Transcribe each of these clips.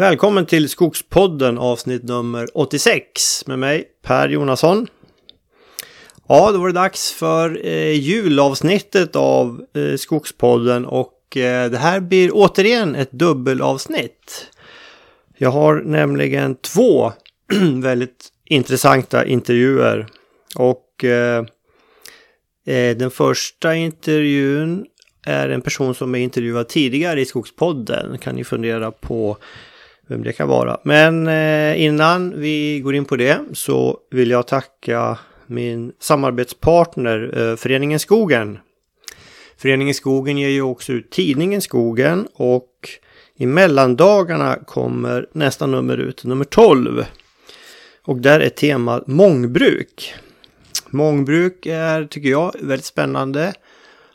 Välkommen till Skogspodden avsnitt nummer 86 med mig Per Jonasson. Ja, då var det dags för eh, julavsnittet av eh, Skogspodden och eh, det här blir återigen ett dubbelavsnitt. Jag har nämligen två väldigt intressanta intervjuer och eh, eh, den första intervjun är en person som är intervjuad tidigare i Skogspodden. Kan ni fundera på vem det kan vara. Men eh, innan vi går in på det så vill jag tacka min samarbetspartner eh, Föreningen Skogen. Föreningen Skogen ger ju också ut tidningen Skogen och i mellandagarna kommer nästa nummer ut, nummer 12. Och där är temat mångbruk. Mångbruk är, tycker jag, väldigt spännande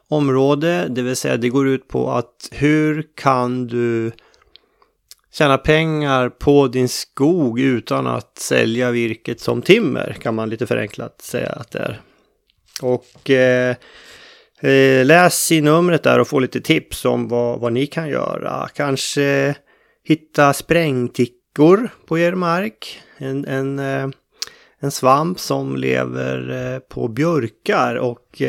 område. Det vill säga det går ut på att hur kan du tjäna pengar på din skog utan att sälja virket som timmer kan man lite förenklat säga att det är. Och eh, eh, läs i numret där och få lite tips om vad, vad ni kan göra. Kanske hitta sprängtickor på er mark. En, en, eh, en svamp som lever eh, på björkar och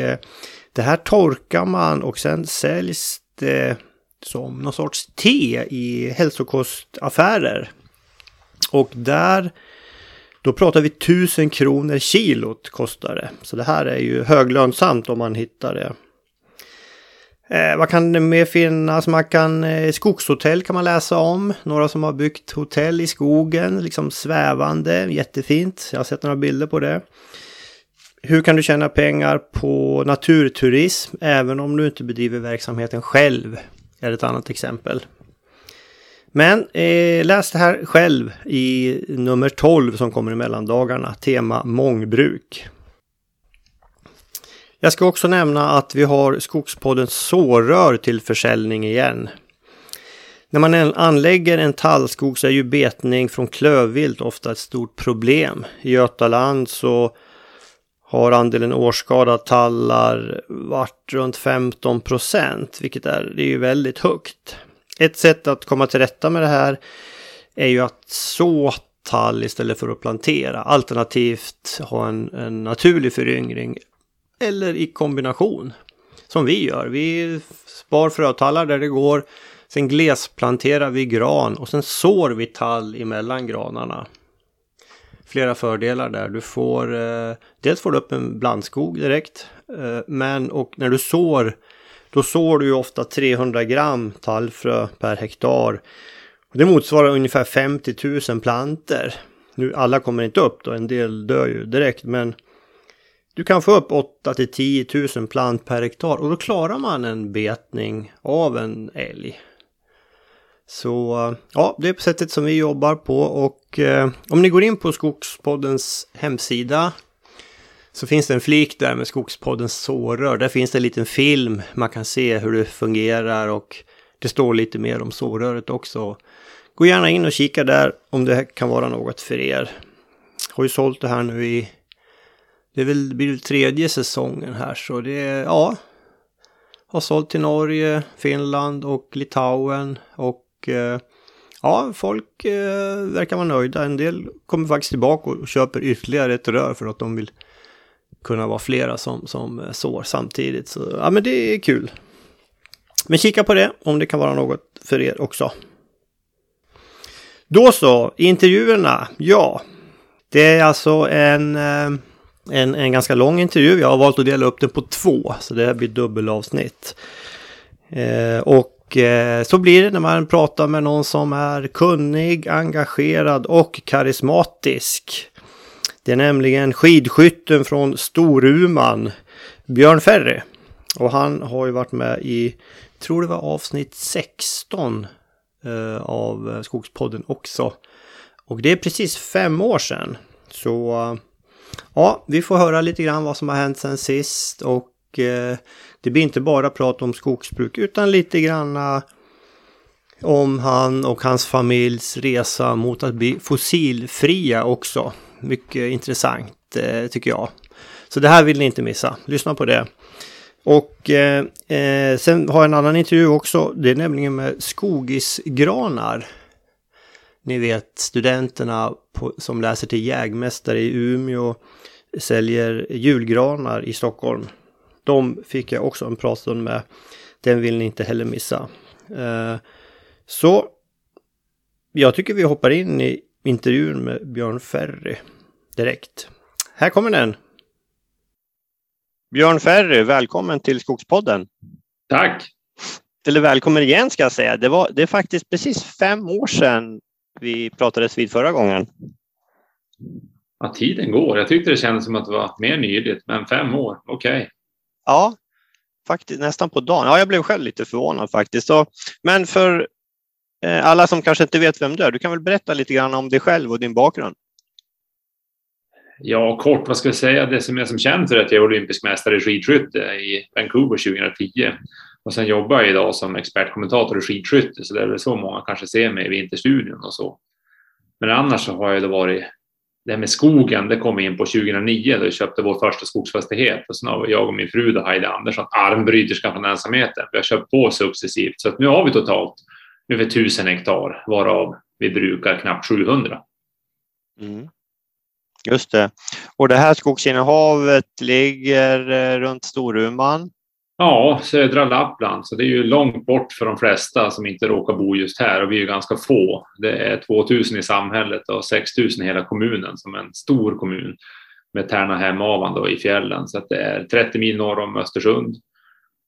det här torkar man och sen säljs det som någon sorts te i hälsokostaffärer. Och där, då pratar vi tusen kronor kilot kostar det. Så det här är ju höglönsamt om man hittar det. Eh, vad kan det mer finnas? Man kan, eh, skogshotell kan man läsa om. Några som har byggt hotell i skogen, liksom svävande, jättefint. Jag har sett några bilder på det. Hur kan du tjäna pengar på naturturism även om du inte bedriver verksamheten själv? Är ett annat exempel. Men eh, läs det här själv i nummer 12 som kommer i mellandagarna, tema mångbruk. Jag ska också nämna att vi har Skogspoddens sårrör till försäljning igen. När man anlägger en tallskog så är ju betning från klövvilt ofta ett stort problem. I Götaland så har andelen årsskadade tallar varit runt 15 procent, vilket är, det är ju väldigt högt. Ett sätt att komma till rätta med det här är ju att så tall istället för att plantera. Alternativt ha en, en naturlig föryngring eller i kombination. Som vi gör. Vi spar frötallar där det går. Sen glesplanterar vi gran och sen sår vi tall emellan granarna flera fördelar där. Du får, eh, dels får du upp en blandskog direkt, eh, men och när du sår, då sår du ju ofta 300 gram tallfrö per hektar. Och det motsvarar ungefär 50 000 planter. Nu alla kommer inte upp då, en del dör ju direkt, men du kan få upp 8 till 10 000 plant per hektar och då klarar man en betning av en älg. Så ja, det är på sättet som vi jobbar på och eh, om ni går in på Skogspoddens hemsida så finns det en flik där med Skogspoddens sårör. Där finns det en liten film man kan se hur det fungerar och det står lite mer om såröret också. Gå gärna in och kika där om det kan vara något för er. Har ju sålt det här nu i det är väl, blir väl tredje säsongen här så det är, ja. Har sålt till Norge, Finland och Litauen och Eh, ja, folk eh, verkar vara nöjda. En del kommer faktiskt tillbaka och köper ytterligare ett rör för att de vill kunna vara flera som, som eh, sår samtidigt. Så ja, men det är kul. Men kika på det om det kan vara något för er också. Då så, intervjuerna. Ja, det är alltså en, eh, en, en ganska lång intervju. Jag har valt att dela upp den på två, så det här blir dubbelavsnitt. Eh, och och eh, så blir det när man pratar med någon som är kunnig, engagerad och karismatisk. Det är nämligen skidskytten från Storuman, Björn Ferry. Och han har ju varit med i, tror det var avsnitt 16 eh, av Skogspodden också. Och det är precis fem år sedan. Så eh, ja, vi får höra lite grann vad som har hänt sen sist och eh, det blir inte bara prat om skogsbruk utan lite granna om han och hans familjs resa mot att bli fossilfria också. Mycket intressant eh, tycker jag. Så det här vill ni inte missa. Lyssna på det. Och eh, eh, sen har jag en annan intervju också. Det är nämligen med skogisgranar. ni vet studenterna på, som läser till jägmästare i Umeå säljer julgranar i Stockholm. De fick jag också en pratstund med. Den vill ni inte heller missa. Eh, så jag tycker vi hoppar in i intervjun med Björn Ferry direkt. Här kommer den. Björn Ferry, välkommen till Skogspodden. Tack! Eller välkommen igen ska jag säga. Det, var, det är faktiskt precis fem år sedan vi pratades vid förra gången. Ja, tiden går. Jag tyckte det kändes som att det var mer nyligt, men fem år, okej. Okay. Ja, faktiskt nästan på dagen. Ja, jag blev själv lite förvånad faktiskt. Så, men för eh, alla som kanske inte vet vem du är, du kan väl berätta lite grann om dig själv och din bakgrund? Ja, kort, vad ska jag säga? Det som är som känd för att jag är olympisk mästare i skidskytte i Vancouver 2010. Och sen jobbar jag idag som expertkommentator i skidskytte, så det är väl så många kanske ser mig i Vinterstudion och så. Men annars så har jag då varit det här med skogen, det kom in på 2009 då vi köpte vår första skogsfastighet och sen har jag och min fru då, Heidi Andersson, armbryterskan från ensamheten. Vi har köpt på successivt så att nu har vi totalt över 1000 hektar varav vi brukar knappt 700. Mm. Just det. Och det här skogsinnehavet ligger eh, runt Storuman? Ja, södra Lappland, så det är ju långt bort för de flesta som inte råkar bo just här och vi är ju ganska få. Det är 2000 i samhället och 6000 i hela kommunen som är en stor kommun med Tärnahem-Avan då i fjällen så att det är 30 mil norr om Östersund.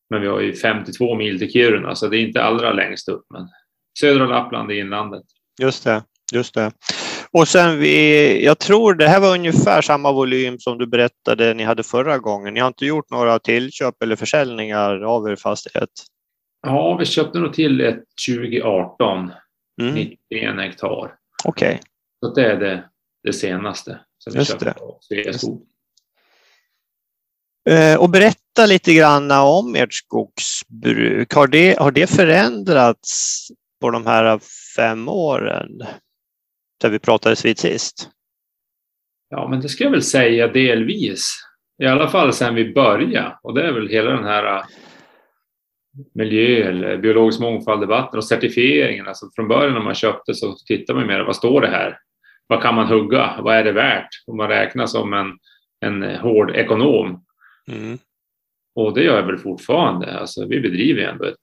Men vi har ju 52 mil till Kiruna så det är inte allra längst upp men södra Lappland i inlandet. Just det, just det. Och sen vi, jag tror det här var ungefär samma volym som du berättade ni hade förra gången. Ni har inte gjort några tillköp eller försäljningar av er fastighet? Ja, vi köpte nog till ett 2018, mm. 91 hektar. Okej. Okay. Så det är det, det senaste som vi Just köpte av Sveaskog. Eh, och berätta lite grann om ert skogsbruk. Har det, har det förändrats på de här fem åren? Där vi pratades vid sist? Ja, men det ska jag väl säga delvis. I alla fall sedan vi började. Och det är väl hela den här äh, miljö eller biologisk mångfald-debatten och certifieringen. Alltså från början när man köpte så tittar man mer, vad står det här? Vad kan man hugga? Vad är det värt? Om man räknar som en, en hård ekonom. Mm. Och det gör jag väl fortfarande. Alltså, vi bedriver ändå ett,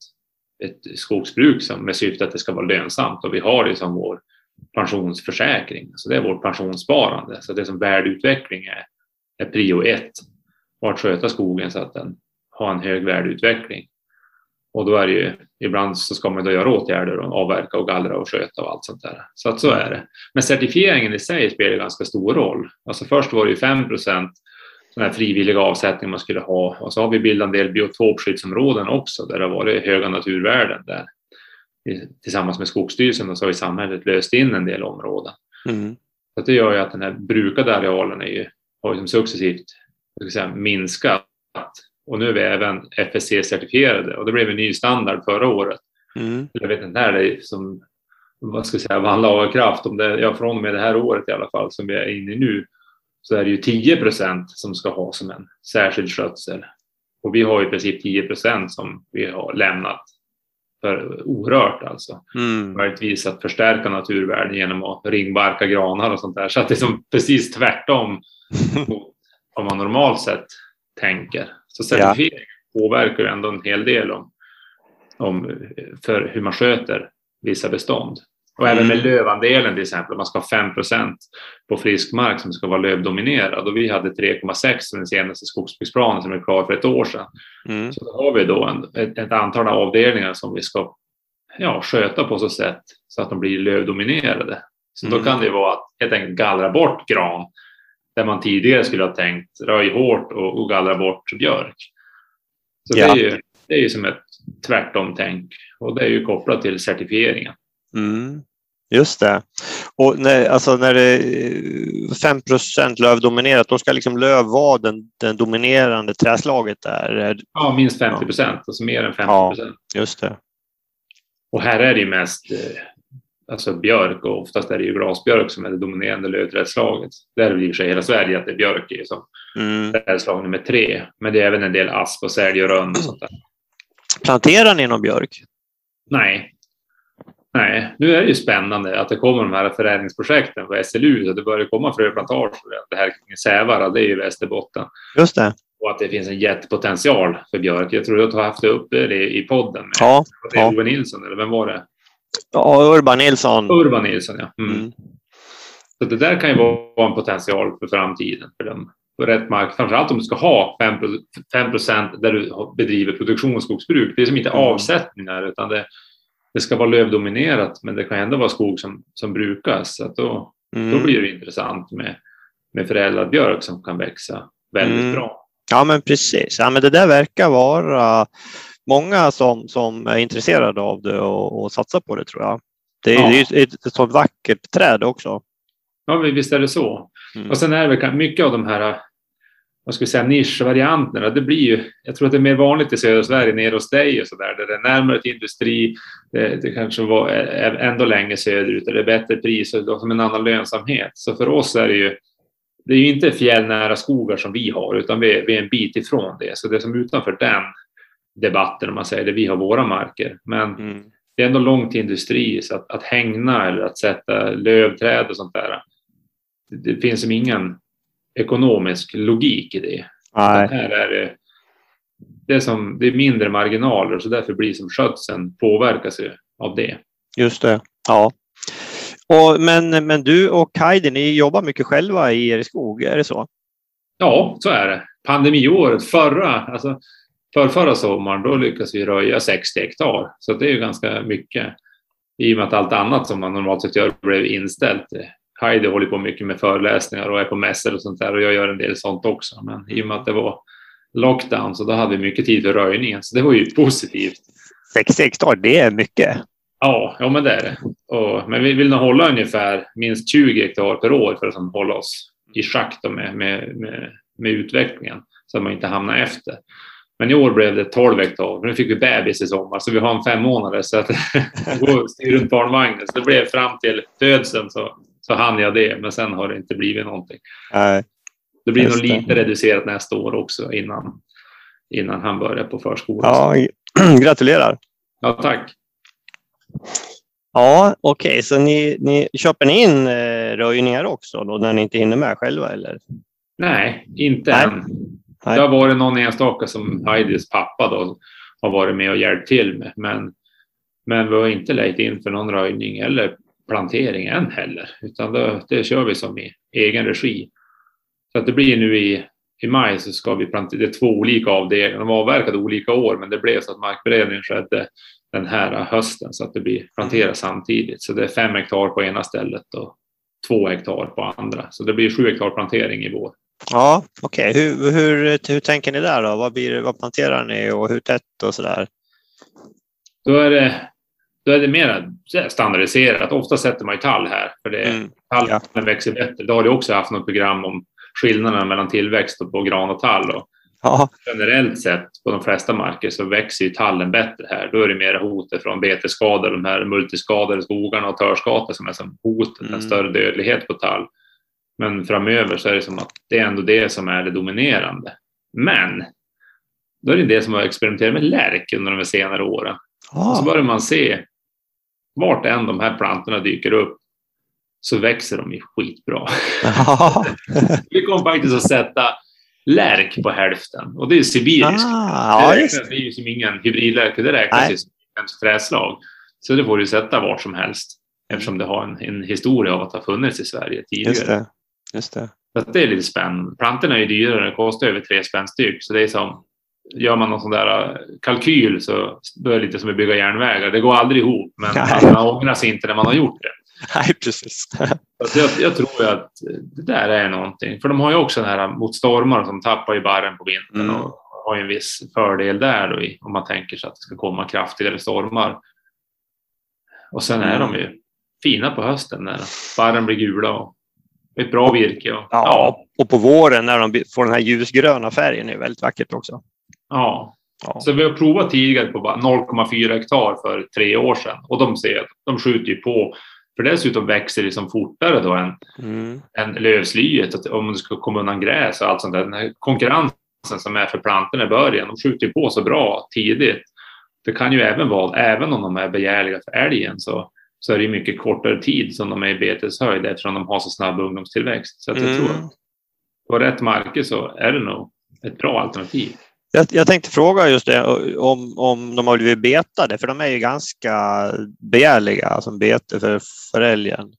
ett skogsbruk som, med syfte att det ska vara lönsamt och vi har det som vår pensionsförsäkring. Så det är vårt pensionssparande. Så det som värdeutveckling är, är prio ett. Och att sköta skogen så att den har en hög värdeutveckling. Och då är det ju, ibland så ska man då göra åtgärder och avverka och gallra och sköta och allt sånt där. Så att så är det. Men certifieringen i sig spelar ganska stor roll. Alltså först var det ju 5 procent sån här frivilliga avsättning man skulle ha och så har vi bildat en del biotopskyddsområden också där det har varit höga naturvärden där tillsammans med Skogsstyrelsen och så har ju samhället löst in en del områden. Mm. Så det gör ju att den här brukade arealen är ju, har ju successivt säga, minskat och nu är vi även FSC-certifierade och det blev en ny standard förra året. Mm. Jag vet inte när det är som vad ska jag säga, vann laga kraft, om det, ja, från och med det här året i alla fall som vi är inne i nu, så är det ju 10 procent som ska ha som en särskild skötsel. Och vi har i princip 10 procent som vi har lämnat för orört alltså. Mm. Möjligtvis att förstärka naturvärden genom att ringbarka granar och sånt där. Så att det är som precis tvärtom mot vad man normalt sett tänker. Så certifiering ja. påverkar ju ändå en hel del om, om för hur man sköter vissa bestånd. Och även med mm. lövandelen till exempel, man ska ha 5% på frisk mark som ska vara lövdominerad och vi hade 3,6 den senaste skogsbruksplanen som är klar för ett år sedan. Mm. Så då har vi då en, ett, ett, antal avdelningar som vi ska ja, sköta på så sätt så att de blir lövdominerade. Så mm. då kan det vara att helt enkelt gallra bort gran där man tidigare skulle ha tänkt röj hårt och, och gallra bort björk. Så ja. det, är ju, det är ju som ett tvärtom-tänk och det är ju kopplat till certifieringen. Mm. Just det. Och när, alltså när det är 5 lövdominerat, då ska liksom löv vara den, den dominerande träslaget där? Ja, minst 50 procent, ja. alltså mer än 50 procent. Ja, just det. Och här är det ju mest eh, alltså björk och oftast är det ju glasbjörk som är det dominerande lövträdslaget. Där är det i och för sig hela Sverige att det är björk i som mm. trädslag nummer tre. Men det är även en del asp och sälj och rönn och sånt där. Planterar ni någon björk? Nej, Nej, nu är det ju spännande att det kommer de här förädlingsprojekten på SLU. Det börjar komma fröplantager. Det här kring Sävara, det är ju Västerbotten. Just det. Och att det finns en jättepotential för björk. Jag tror att du har haft det uppe i podden. Med, ja. Ja. Ove Nilsson, eller vem var det? Ja, Urban Nilsson. Urban Nilsson, ja. Mm. Mm. Så det där kan ju vara en potential för framtiden för dem på rätt mark. Framförallt om du ska ha 5 procent där du bedriver produktionsskogsbruk. Det är som inte mm. avsättningar utan det, det ska vara lövdominerat men det kan ändå vara skog som, som brukas. Så då, mm. då blir det intressant med, med förädlad björk som kan växa väldigt mm. bra. Ja men precis, ja, men det där verkar vara många som, som är intresserade av det och, och satsar på det tror jag. Det är, ja. det är ett, ett så vackert träd också. Ja, visst är det så. Mm. Och sen är det mycket av de här vad ska vi säga, nischvarianterna. Det blir ju, jag tror att det är mer vanligt i södra Sverige, nere hos dig och så där, där det är närmare till industri. Det, det kanske var ändå längre söderut, där det är bättre pris och som en annan lönsamhet. Så för oss är det ju, det är ju inte fjällnära skogar som vi har, utan vi är, vi är en bit ifrån det. Så det är som utanför den debatten, om man säger, där vi har våra marker. Men mm. det är ändå långt till industri, så att, att hängna eller att sätta lövträd och sånt där, det, det finns som ingen ekonomisk logik i det. Nej. Här är det, det, som, det är mindre marginaler så därför blir som skötseln påverkas av det. Just det, ja. Och, men, men du och Heidi, ni jobbar mycket själva i er skog, är det så? Ja, så är det. Pandemiåret, förra, alltså för förra sommaren, då lyckades vi röja 60 hektar. Så det är ju ganska mycket. I och med att allt annat som man normalt sett gör blev inställt. Heidi håller på mycket med föreläsningar och är på mässor och sånt där och jag gör en del sånt också. Men i och med att det var lockdown så då hade vi mycket tid för röjningen så det var ju positivt. 60 hektar, det är mycket. Ja, ja men det är det. Och, men vi vill nog hålla ungefär minst 20 hektar per år för att hålla oss i schack med, med, med, med utvecklingen så att man inte hamnar efter. Men i år blev det 12 hektar. Nu fick vi bebis i sommar så vi har en fem månader så att gå styr runt barnvagnen. Så det blev fram till födseln så så hann jag det, men sen har det inte blivit någonting. Nej, det blir nog lite reducerat nästa år också innan, innan han börjar på förskolan. Ja, gratulerar! Ja, tack! Ja, okej, okay. så ni, ni köper ni in eh, röjningar också då när ni inte hinner med själva eller? Nej, inte Nej. än. Nej. Det har varit någon enstaka som Heidis pappa då har varit med och hjälpt till med, men, men vi har inte lejt in för någon röjning eller plantering än heller, utan det, det kör vi som i egen regi. Så att det blir nu i, i maj så ska vi plantera, det är två olika avdelningar, de avverkade olika år, men det blev så att markberedningen skedde den här hösten så att det blir planterat samtidigt. Så det är fem hektar på ena stället och två hektar på andra. Så det blir sju hektar plantering i vår. Ja, okej. Okay. Hur, hur, hur tänker ni där då? Vad, blir, vad planterar ni och hur tätt och så där? Då är det då är det mer standardiserat. Ofta sätter man ju tall här, för det, mm. tallen ja. växer bättre. Då har du också haft något program om skillnaderna mellan tillväxt på gran och tall. Och ja. Generellt sett på de flesta marker så växer ju tallen bättre här. Då är det mer hotet från betesskador, de här multiskadade skogarna och törskata som är som hotet, mm. en större dödlighet på tall. Men framöver så är det som att det är ändå det som är det dominerande. Men då är det det som har experimenterat med lärk under de senare åren. Ah. Och så börjar man se vart än de här plantorna dyker upp så växer de ju skitbra. Vi kommer faktiskt att sätta lärk på hälften och det är sibirisk. Ah, det räknas ju som ingen hybridlärk, det räknas ju som ett träslag. Så det får du sätta vart som helst eftersom det har en, en historia av att ha funnits i Sverige tidigare. Just det. Just det. Så det är lite spännande. Plantorna är ju dyrare, det kostar över tre spänn styck, så det är som gör man någon sån där äh, kalkyl så är det lite som att bygga järnvägar. Det går aldrig ihop, men man ångrar sig inte när man har gjort det. Nej, precis. jag, jag tror att det där är någonting. För de har ju också den här mot stormar som tappar i barren på vintern mm. och har en viss fördel där då om man tänker sig att det ska komma kraftigare stormar. Och sen är mm. de ju fina på hösten när barren blir gula och ett bra virke. Och, ja, ja, och på våren när de får den här ljusgröna färgen är väldigt vackert också. Ja. ja. Så vi har provat tidigare på 0,4 hektar för tre år sedan och de ser att de skjuter ju på. För dessutom växer det som fortare då än, mm. än lövslyet. om det ska komma undan gräs och allt sånt där. Den här konkurrensen som är för plantorna i början, de skjuter ju på så bra tidigt. Det kan ju även vara, även om de är begärliga för älgen, så så är det mycket kortare tid som de är i beteshöjd eftersom de har så snabb ungdomstillväxt. Så att jag Mm. tror att på rätt marker så är det nog ett bra alternativ. Jag, jag tänkte fråga just det om, om de har blivit betade, för de är ju ganska begärliga som bete för, för älgen.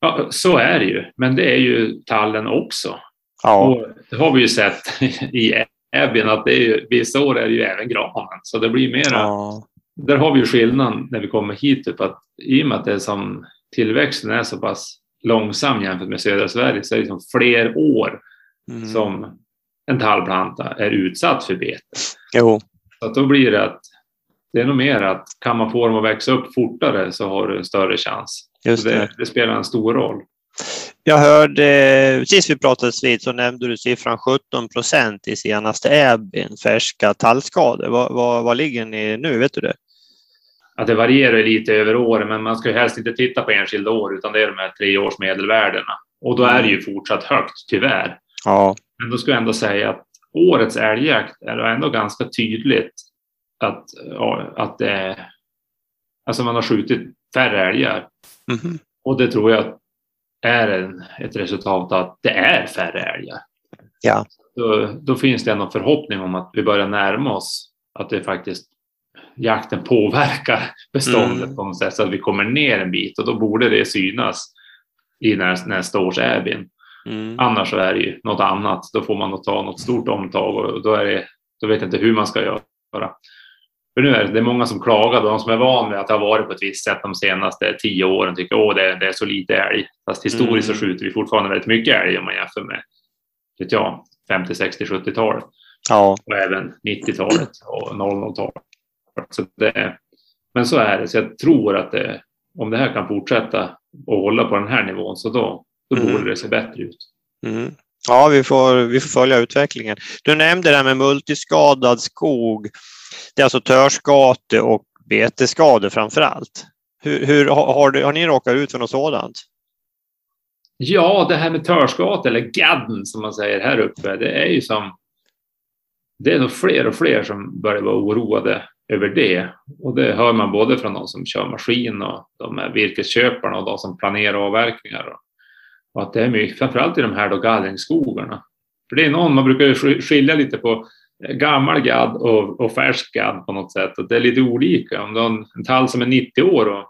Ja, så är det ju, men det är ju tallen också. Ja, Och det har vi ju sett i Äbben att det är ju, vissa år är det ju även granen. Så det blir mera, ja. där har vi ju skillnaden när vi kommer hit. Typ att I och med att det är som tillväxten är så pass långsam jämfört med södra Sverige så är det liksom fler år Mm. som en tallplanta är utsatt för bete. Jo, Så då blir det att det är nog mer att kan man få dem att växa upp fortare så har du en större chans. just det. det, det spelar en stor roll. Jag hörde, sist vi pratades vid så nämnde du siffran 17 procent i senaste Äbin, färska tallskador. Vad, vad, vad ligger ni nu? Vet du det? Att det varierar lite över åren, men man ska ju helst inte titta på enskilda år, utan det är de här tre års medelvärdena. Och då är det ju fortsatt högt, tyvärr. Ja, Men då ska jag ändå säga att årets älgjakt är ändå ganska tydligt att, att det är, alltså man har skjutit färre älgar. Mhm. Och det tror jag är en, ett resultat av att det är färre älgar. Ja. Då, då finns det ändå förhoppning om att vi börjar närma oss att det faktiskt jakten påverkar beståndet Mm. på något sätt så att vi kommer ner en bit och då borde det synas i nästa, nästa års äbin. Mm. Annars så är det ju något annat. Då får man ta något stort omtag och då, är det, då vet jag inte hur man ska göra. För nu är det, det är många som klagar, de som är van vid att det har varit på ett visst sätt de senaste tio åren tycker att det, det är så lite älg. Fast historiskt Mm. så skjuter vi fortfarande väldigt mycket älg om man jämför med vet jag, 50, 60, 70-talet ja. och även 90-talet och 00-talet. Så det, men så är det, så jag tror att det, om det här kan fortsätta och hålla på den här nivån så då, då Mm. borde det se bättre ut. Mm. Ja, vi får, vi får följa utvecklingen. Du nämnde det här med multiskadad skog. Det är alltså törskate och betesskador framför allt. Hur, hur, har, har, du, har ni råkat ut för något sådant? Ja, det här med törskat eller gadden som man säger här uppe, det är ju som... Det är nog fler och fler som börjar vara oroade över det. Och det hör man både från de som kör maskin och de här virkesköparna och de som planerar avverkningar. Och att det är mycket, framförallt i de här då gallringsskogarna. För det är någon, man brukar skilja lite på gammal gadd och, och färsk gadd på något sätt. Och det är lite olika. Om du har en, en tall som är 90 år och,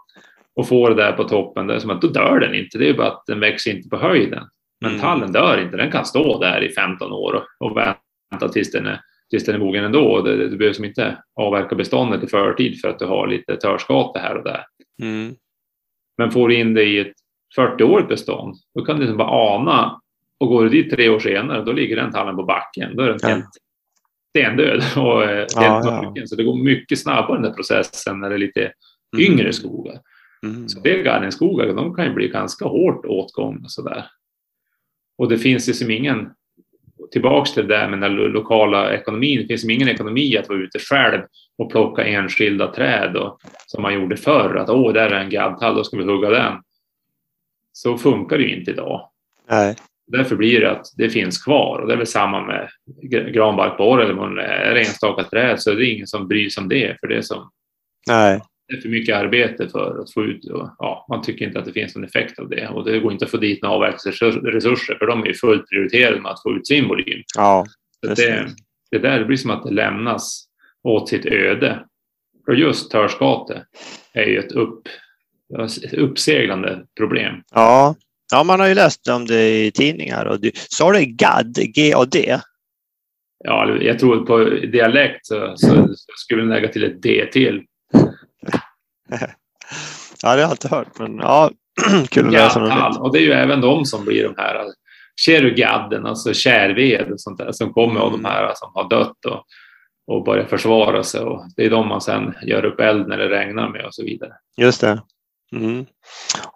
och får det där på toppen, det är som att då dör den inte. Det är bara att den växer inte på höjden. Men Mm. tallen dör inte, den kan stå där i 15 år och, och vänta tills den är, tills den är mogen ändå. Det, det, du behöver som inte avverka beståndet i förtid för att du har lite törskate här och där. Mm. Men får du in det i ett 40-årigt bestånd, då kan du liksom bara ana och går du dit tre år senare, då ligger den tallen på backen. Då är den Ja. helt stendöd och eh, helt Ja, ja. Så det går mycket snabbare den processen när det är lite Mm. yngre skogar. Mm. Så det gallringsskogar, de kan ju bli ganska hårt åtgångna sådär. Och det finns ju som ingen, tillbaks till det där med den lo- lokala ekonomin, det finns som ingen ekonomi att vara ute själv och plocka enskilda träd och, som man gjorde förr, att åh, där är en gaddtall, då ska vi hugga den. Så funkar det ju inte idag. Nej. Därför blir det att det finns kvar och det är väl samma med gr- granbarkborre eller om det är enstaka träd så är det ingen som bryr sig om det för det är, som, Nej. det är för mycket arbete för att få ut och ja, man tycker inte att det finns någon effekt av det och det går inte att få dit några avverkningsresurser för de är ju fullt prioriterade med att få ut sin volym. Ja. Det, det där det blir som att det lämnas åt sitt öde. Och just törskate är ju ett upp, uppseglande problem. Ja. ja, man har ju läst om det i tidningar. Och du, sa du GAD? G-A-D? Ja, jag tror på dialekt så, så skulle vi lägga till ett D till. Ja, det har jag inte hört, men ja, kul att läsa något. Och det är ju även de som blir de här kerugadden, alltså kärved och sånt där som kommer av de här som har dött och, och börjar försvara sig. Och det är de man sen gör upp eld när det regnar med och så vidare. Just det. Mm.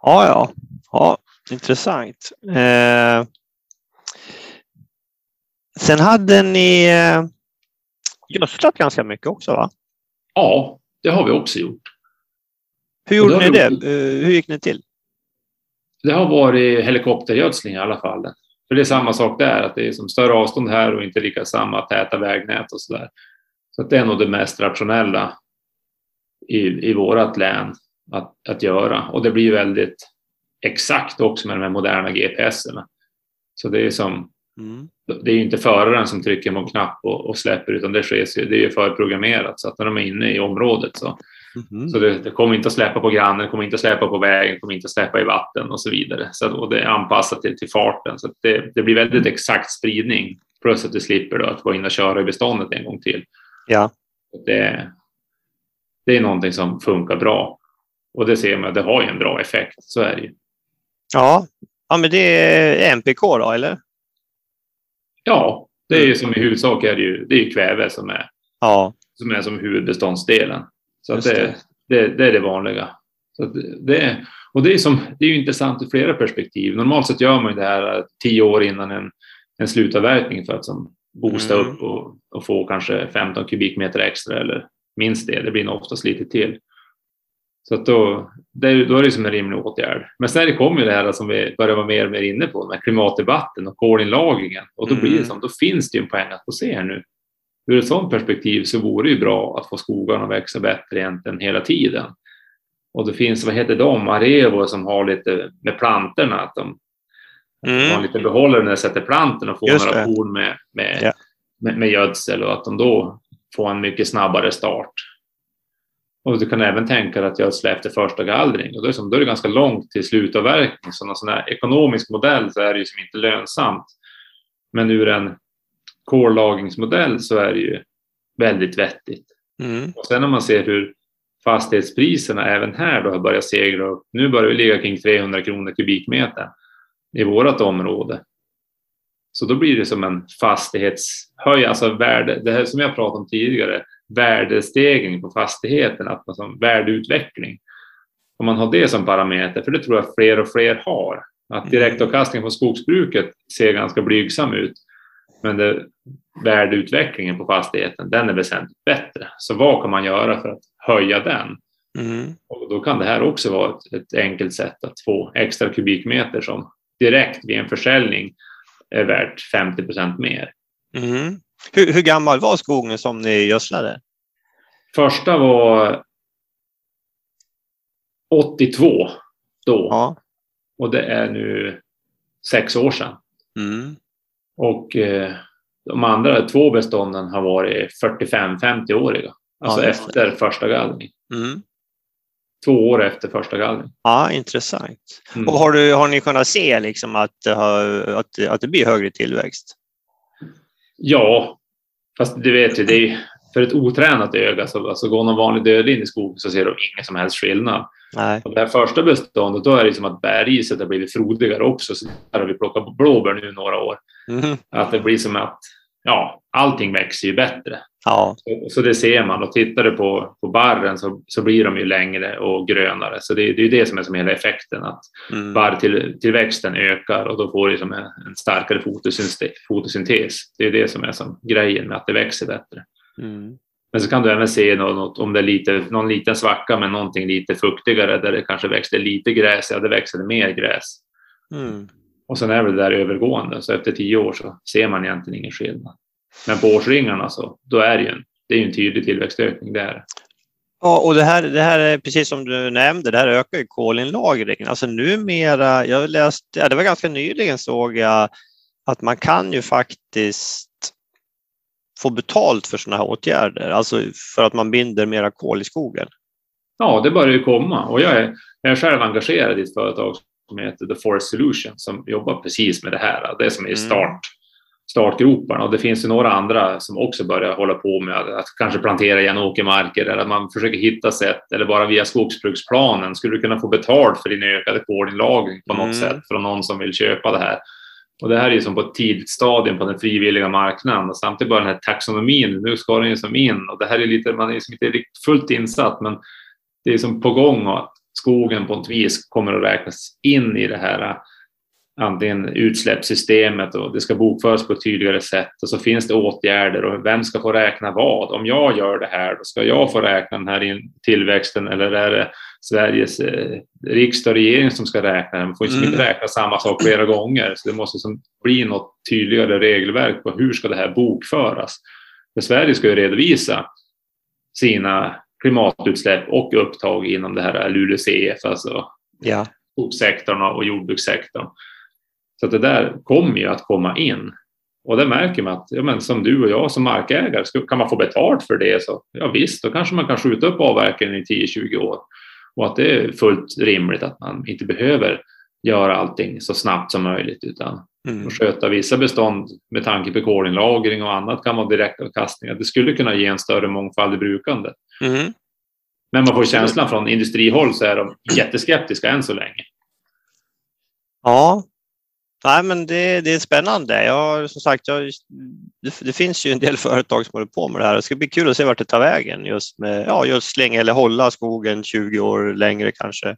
Ja, ja. ja intressant. Eh, sen hade ni eh, gödslat ganska mycket också, va? Ja, det har vi också gjort. Hur gjorde ni det? vi Eh, hur gick ni till? Det har varit helikoptergödsling i alla fall. För det är samma sak där, att det är som större avstånd här och inte lika samma täta vägnät och så där. Så det är nog det mest rationella i, i vårat län. Att, att göra. Och det blir väldigt exakt också med de här moderna GPSerna. Så det är som mm. Det är ju inte föraren som trycker på en knapp och, och släpper utan det, sker, det är ju förprogrammerat så att när de är inne i området så, mm. så det, det, kommer inte att släppa på grannen, kommer inte att släppa på vägen, kommer inte att släppa i vatten och så vidare. Så, och det är anpassat till, till farten så det, det blir väldigt exakt spridning plus att du slipper då att gå in och köra i beståndet en gång till. Ja. Det, det är någonting som funkar bra och det ser man, det har ju en bra effekt, så är det ju. Ja, ja men det är MPK då, eller? Ja, det är ju som i huvudsak är det ju, det är ju kväve som är, ja. som är som huvudbeståndsdelen. Så att det, det. Det, är det vanliga. Så det, och det är, som, det är ju intressant ur flera perspektiv. Normalt sett gör man ju det här tio år innan en, en slutavverkning för att som boosta mm. upp och, och, få kanske 15 kubikmeter extra eller minst det. Det blir nog oftast lite till. Så att då, det, då är det som en rimlig åtgärd. Men sen kommer ju det här som vi börjar vara mer och mer inne på, med klimatdebatten och kolinlagringen. Och då, blir det mm. som, då finns det ju en poäng att få se här nu. Ur ett sådant perspektiv så vore det ju bra att få skogarna att växa bättre egentligen hela tiden. Och det finns, vad heter de, Arevo som har lite med plantorna, att de, mm. har lite behållare när de sätter plantorna och får Just några korn med, med, ja. med, med gödsel och att de då får en mycket snabbare start. Och du kan även tänka dig att gödsla efter första gallring och då är, det, då är det ganska långt till slutavverkning. Så någon sån här ekonomisk modell så är det ju som inte lönsamt. Men ur en kollagringsmodell så är det ju väldigt vettigt. Mm. Och sen när man ser hur fastighetspriserna även här då har börjat segra upp. Nu börjar vi ligga kring 300 kronor kubikmeter i vårt område. Så då blir det som en fastighetshöj, alltså värde, det här som jag pratade om tidigare, värdestegring på fastigheten, att man som värdeutveckling. Om man har det som parameter, för det tror jag fler och fler har, att mm. direktavkastningen på skogsbruket ser ganska blygsam ut, men det, värdeutvecklingen på fastigheten, den är väsentligt bättre. Så vad kan man göra för att höja den? Mm. Och då kan det här också vara ett, ett, enkelt sätt att få extra kubikmeter som direkt vid en försäljning är värt 50 procent mer. Mm. Hur, hur, gammal var skogen som ni gödslade? Första var 82 då. Ja. Och det är nu sex år sedan. Mm. Och eh, de andra två bestånden har varit 45-50-åriga. Alltså ja, efter första gallring. Mm. Två år efter första gallring. Ja, intressant. Mm. Och har, du, har ni kunnat se liksom att, att, att det blir högre tillväxt? Ja, fast du vet ju, det är, för ett otränat öga, så alltså går någon vanlig dödlig in i skogen så ser de ingen som helst skillnad. Nej. Och det här första beståndet, då är det som att bäriset har blivit frodigare också. Så där har vi plockat blåbär nu några år. Mm. Att det blir som att ja, allting växer ju bättre. Ja. Så, så, det ser man och tittar du på, på barren så, så blir de ju längre och grönare. Så det, det är det som är som hela effekten att mm. barrtillväxten ökar och då får du som en, en starkare fotosyntes. Det är det som är som grejen med att det växer bättre. Mm. Men så kan du även se något, om det är lite, någon liten svacka med någonting lite fuktigare där det kanske växte lite gräs, ja det växer mer gräs. Mm. Och sen är det där övergående, så efter tio år så ser man egentligen ingen skillnad. Men på årsringarna så då är det ju en, det är en tydlig tillväxtökning. där. Ja, och det här, det här är precis som du nämnde, det här ökar ju kolinlagringen. Alltså numera, jag läste, ja, det var ganska nyligen såg jag att man kan ju faktiskt få betalt för sådana här åtgärder, alltså för att man binder mera kol i skogen? Ja, det börjar ju komma och jag är, jag är själv engagerad i ett företag som heter The Forest Solution som jobbar precis med det här. Det som är i mm. start, startgroparna och det finns ju några andra som också börjar hålla på med att, att kanske plantera igen åkermarker eller att man försöker hitta sätt eller bara via skogsbruksplanen skulle du kunna få betalt för din ökade kolinlagring på något mm. sätt från någon som vill köpa det här. Och det här är ju som på ett tidigt stadium på den frivilliga marknaden och samtidigt bara den här taxonomin, nu ska den ju som in och det här är lite, man är liksom inte riktigt fullt insatt men det är som på gång att skogen på ett vis kommer att räknas in i det här antingen utsläppssystemet och det ska bokföras på ett tydligare sätt och så finns det åtgärder och vem ska få räkna vad? Om jag gör det här, då ska jag få räkna den här tillväxten eller är det Sveriges eh, riksdag och regering som ska räkna den? Man får liksom mm. inte räkna samma sak flera gånger, så det måste som bli något tydligare regelverk på hur ska det här bokföras? För Sverige ska ju redovisa sina klimatutsläpp och upptag inom det här LULUCF, alltså Ja. skogssektorn och jordbrukssektorn. Så att det där kommer ju att komma in. Och det märker man att ja, men som du och jag som markägare, kan man få betalt för det så ja visst, då kanske man kan skjuta upp avverkningen i 10-20 år. Och att det är fullt rimligt att man inte behöver göra allting så snabbt som möjligt utan Mm. att sköta vissa bestånd med tanke på kolinlagring och annat kan vara direktavkastningar. Det skulle kunna ge en större mångfald i brukandet. Mm. Men man får känslan från industrihåll så är de jätteskeptiska än så länge. Ja, Nej, men det, det är spännande. Jag, som sagt, jag, det, det, finns ju en del företag som håller på med det här. Det ska bli kul att se vart det tar vägen just med ja, just slänga eller hålla skogen 20 år längre kanske.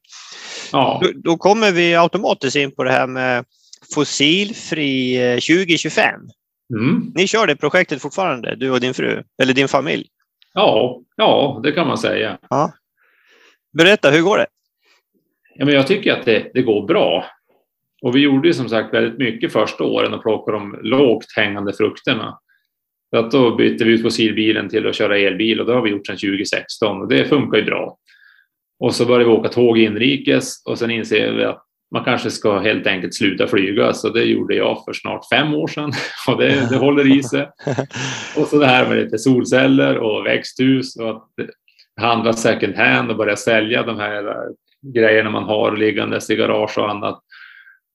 Ja. Då, då kommer vi automatiskt in på det här med fossilfri 2025. Mm. Ni kör det projektet fortfarande, du och din fru eller din familj? Ja, ja det kan man säga. Ja. Berätta, hur går det? Ja, men jag tycker att det, det går bra. Och vi gjorde ju som sagt väldigt mycket första åren och plockade de lågt hängande frukterna. Så att då bytte vi ut fossilbilen till att köra elbil och det har vi gjort sedan 2016 och det funkar ju bra. Och så började vi åka tåg inrikes och sen inser vi att man kanske ska helt enkelt sluta flyga. Så det gjorde jag för snart fem år sedan och det, det håller i sig. Och så det här med lite solceller och växthus och att handla second hand och börja sälja de här grejerna man har liggandes i garage och annat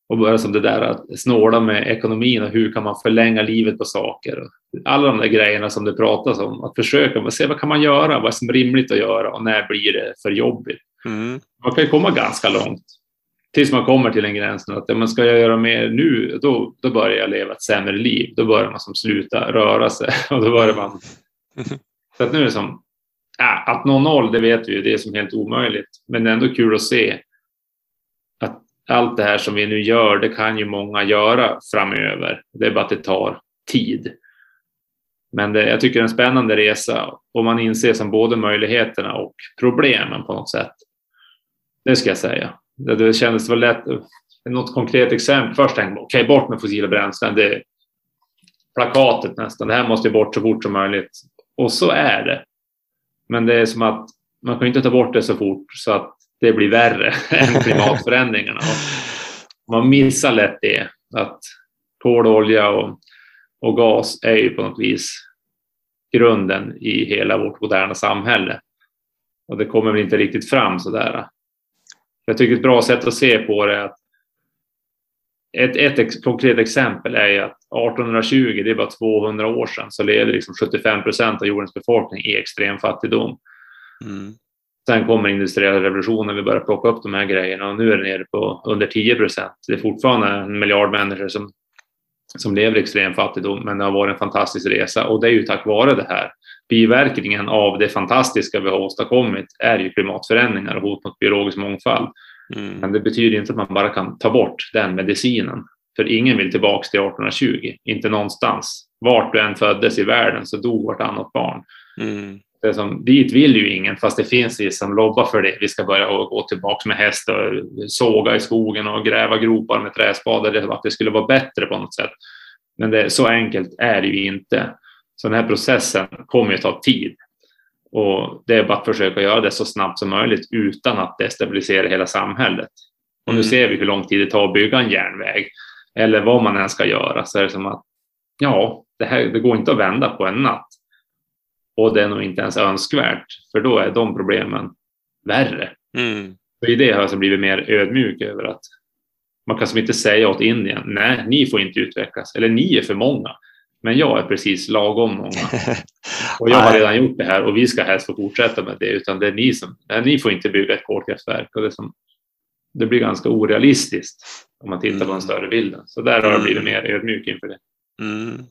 och börja som det där att snåla med ekonomin och hur kan man förlänga livet på saker. Alla de där grejerna som det pratas om, att försöka se vad kan man göra, vad är som rimligt att göra och när blir det för jobbigt. Mm. Man kan ju komma ganska långt tills man kommer till en gräns att ja, men ska jag göra mer nu, då, då börjar jag leva ett sämre liv. Då börjar man som sluta röra sig och då börjar man. Så att nu är det som äh, att nå noll, det vet vi ju, det är som helt omöjligt. Men det är ändå kul att se allt det här som vi nu gör, det kan ju många göra framöver. Det är bara att det tar tid. Men det, jag tycker det är en spännande resa och man inser som både möjligheterna och problemen på något sätt. Det ska jag säga. Det, det kändes väl lätt. Något konkret exempel. Först tänkte man okej, okay, bort med fossila bränslen. Det plakatet nästan. Det här måste bort så fort som möjligt. Och så är det. Men det är som att man kan inte ta bort det så fort så att det blir värre än klimatförändringarna. Och man missar lätt det, att kol, olja och, och gas är ju på något vis grunden i hela vårt moderna samhälle. Och det kommer väl inte riktigt fram så där. Jag tycker ett bra sätt att se på det är att ett, ett konkret exempel är ju att 1820, det är bara 200 år sedan, så levde liksom 75 procent av jordens befolkning i extrem fattigdom. Mm. Sen kommer industriella revolutionen, vi börjar plocka upp de här grejerna och nu är det nere på under 10 procent. Det är fortfarande en miljard människor som, som lever i extrem fattigdom, men det har varit en fantastisk resa och det är ju tack vare det här. Biverkningen av det fantastiska vi har åstadkommit är ju klimatförändringar och hot mot biologisk mångfald. Mm. Men det betyder inte att man bara kan ta bort den medicinen. För ingen vill tillbaks till 1820, inte någonstans. Vart du än föddes i världen så dog vartannat barn. Mm. Det som, dit vill ju ingen, fast det finns vi som lobbar för det. Vi ska börja gå tillbaka med häst och såga i skogen och gräva gropar med träspadar, att det skulle vara bättre på något sätt. Men det, så enkelt är det ju inte. Så den här processen kommer ju ta tid. Och det är bara att försöka göra det så snabbt som möjligt utan att destabilisera hela samhället. Och nu ser vi hur lång tid det tar att bygga en järnväg eller vad man än ska göra. Så är det som att ja, det, här, det går inte att vända på en natt. Och det är nog inte ens önskvärt, för då är de problemen värre. Mm. Och i det har jag blivit mer ödmjuk över att man kan som inte säga åt Indien, nej, ni får inte utvecklas, eller ni är för många. Men jag är precis lagom många. Och jag har redan gjort det här och vi ska helst få fortsätta med det, utan det är ni som, nej, ni får inte bygga ett kolkraftverk. Och det, som, det blir ganska orealistiskt om man tittar mm. på den större bilden. Så där har jag blivit mer ödmjuk inför det. Mm.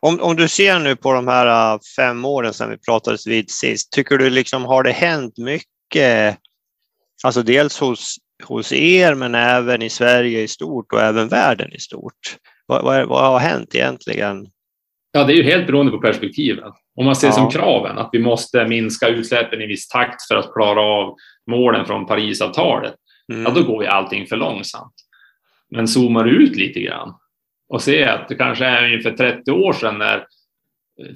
Om, om du ser nu på de här äh, fem åren sedan vi pratades vid sist, tycker du liksom har det hänt mycket? Alltså dels hos, hos er men även i Sverige i stort och även världen i stort. Vad, vad, vad har hänt egentligen? Ja, det är ju helt beroende på perspektiven. Om man ser ja. som kraven att vi måste minska utsläppen i viss takt för att klara av målen från Parisavtalet, mm. ja, då går ju allting för långsamt. Men zoomar ut lite grann och se att det kanske är ungefär 30 år sedan när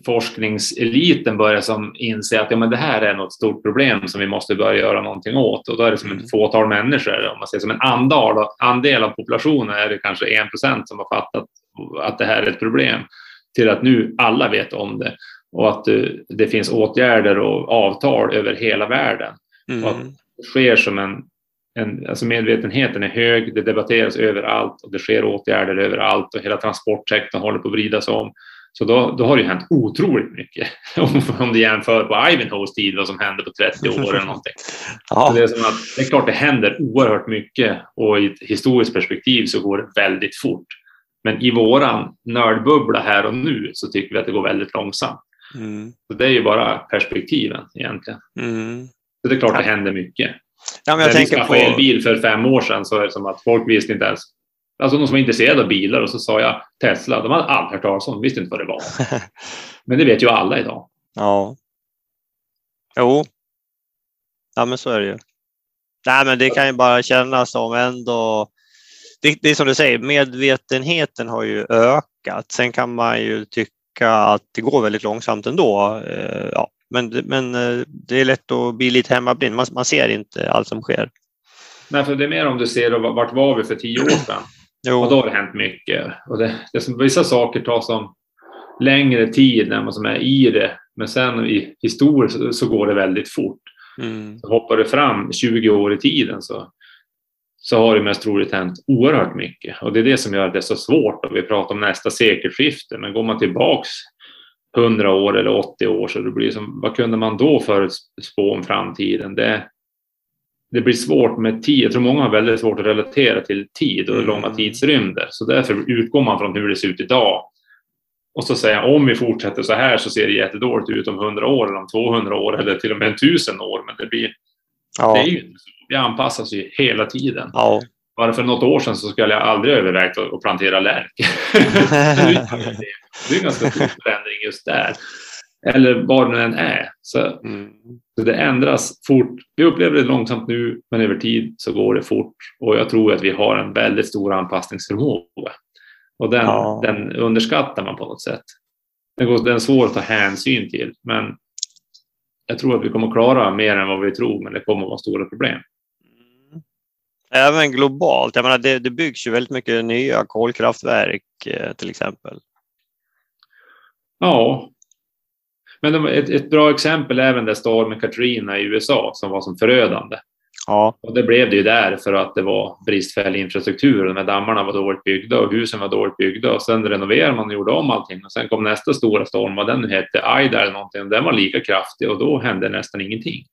forskningseliten börjar som inse att ja, men det här är något stort problem som vi måste börja göra någonting åt. Och då är det som ett fåtal människor, om man säger som en andel, andel av populationen är det kanske en procent som har fattat att det här är ett problem, till att nu alla vet om det och att det finns åtgärder och avtal över hela världen. Mm. Och att det sker som en, en, alltså medvetenheten är hög, det debatteras överallt och det sker åtgärder överallt och hela transportsektorn håller på att vridas om. Så då, då har det ju hänt otroligt mycket om, om du jämför på Ivanhoes tid vad som hände på 30 år eller någonting. ja. Det, är som att, det är klart det händer oerhört mycket och i ett historiskt perspektiv så går det väldigt fort. Men i våran nördbubbla här och nu så tycker vi att det går väldigt långsamt. Mm. Så det är ju bara perspektiven egentligen. Mm. Så det är klart det händer mycket. Ja, men jag tänker vi på elbil för fem år sedan så är det som att folk visste inte ens Alltså de som var intresserade av bilar och så sa jag Tesla. De hade aldrig hört talas om visste inte vad det var. men det vet ju alla idag. Ja. Jo. Ja, men så är det ju. Nej, men det kan ju bara kännas som ändå. Det, det är som du säger, medvetenheten har ju ökat. Sen kan man ju tycka att det går väldigt långsamt ändå. Eh, ja, men, men eh, det är lätt att bli lite hemmablind. Man, man ser inte allt som sker. Nej, för det är mer om du ser vart var vi för tio år sedan? Jo. Och då har det hänt mycket. Och det, det som, vissa saker tar som längre tid när man som är i det. Men sen i historiskt så, så går det väldigt fort. Mm. Så hoppar du fram 20 år i tiden så, så har det mest troligt hänt oerhört mycket. Och det är det som gör det så svårt. Och vi pratar om nästa sekelskifte. Men går man tillbaks 100 år eller 80 år så det blir som, vad kunde man då förutspå om framtiden? Det, det blir svårt med tid. Jag tror många har väldigt svårt att relatera till tid och mm. långa tidsrymder. Så därför utgår man från hur det ser ut idag. Och så säger jag om vi fortsätter så här så ser det jättedåligt ut om 100 år eller om 200 år eller till och med 1000 år. Men det blir... Ja. Det är ju Vi anpassas ju hela tiden. Ja. Bara för något år sedan så skulle jag aldrig övervägt att plantera lärk. det är en ganska stor förändring just där eller vad det nu än är. Så, mm. så, det ändras fort. Vi upplever det långsamt nu, men över tid så går det fort. Och jag tror att vi har en väldigt stor anpassningsförmåga. Och den, ja. den underskattar man på något sätt. Den, går, den är svår att ta hänsyn till, men jag tror att vi kommer att klara mer än vad vi tror, men det kommer att vara stora problem. Även globalt. Jag menar, det, det byggs ju väldigt mycket nya kolkraftverk eh, till exempel. Ja, men ett, ett bra exempel är även där stormen Katrina i USA som var som förödande. Ja. Och det blev det ju där för att det var bristfällig infrastruktur. De här dammarna var dåligt byggda och husen var dåligt byggda och sen renoverade man och gjorde om allting. Och sen kom nästa stora storm, vad den nu hette, Aida eller någonting, och den var lika kraftig och då hände nästan ingenting.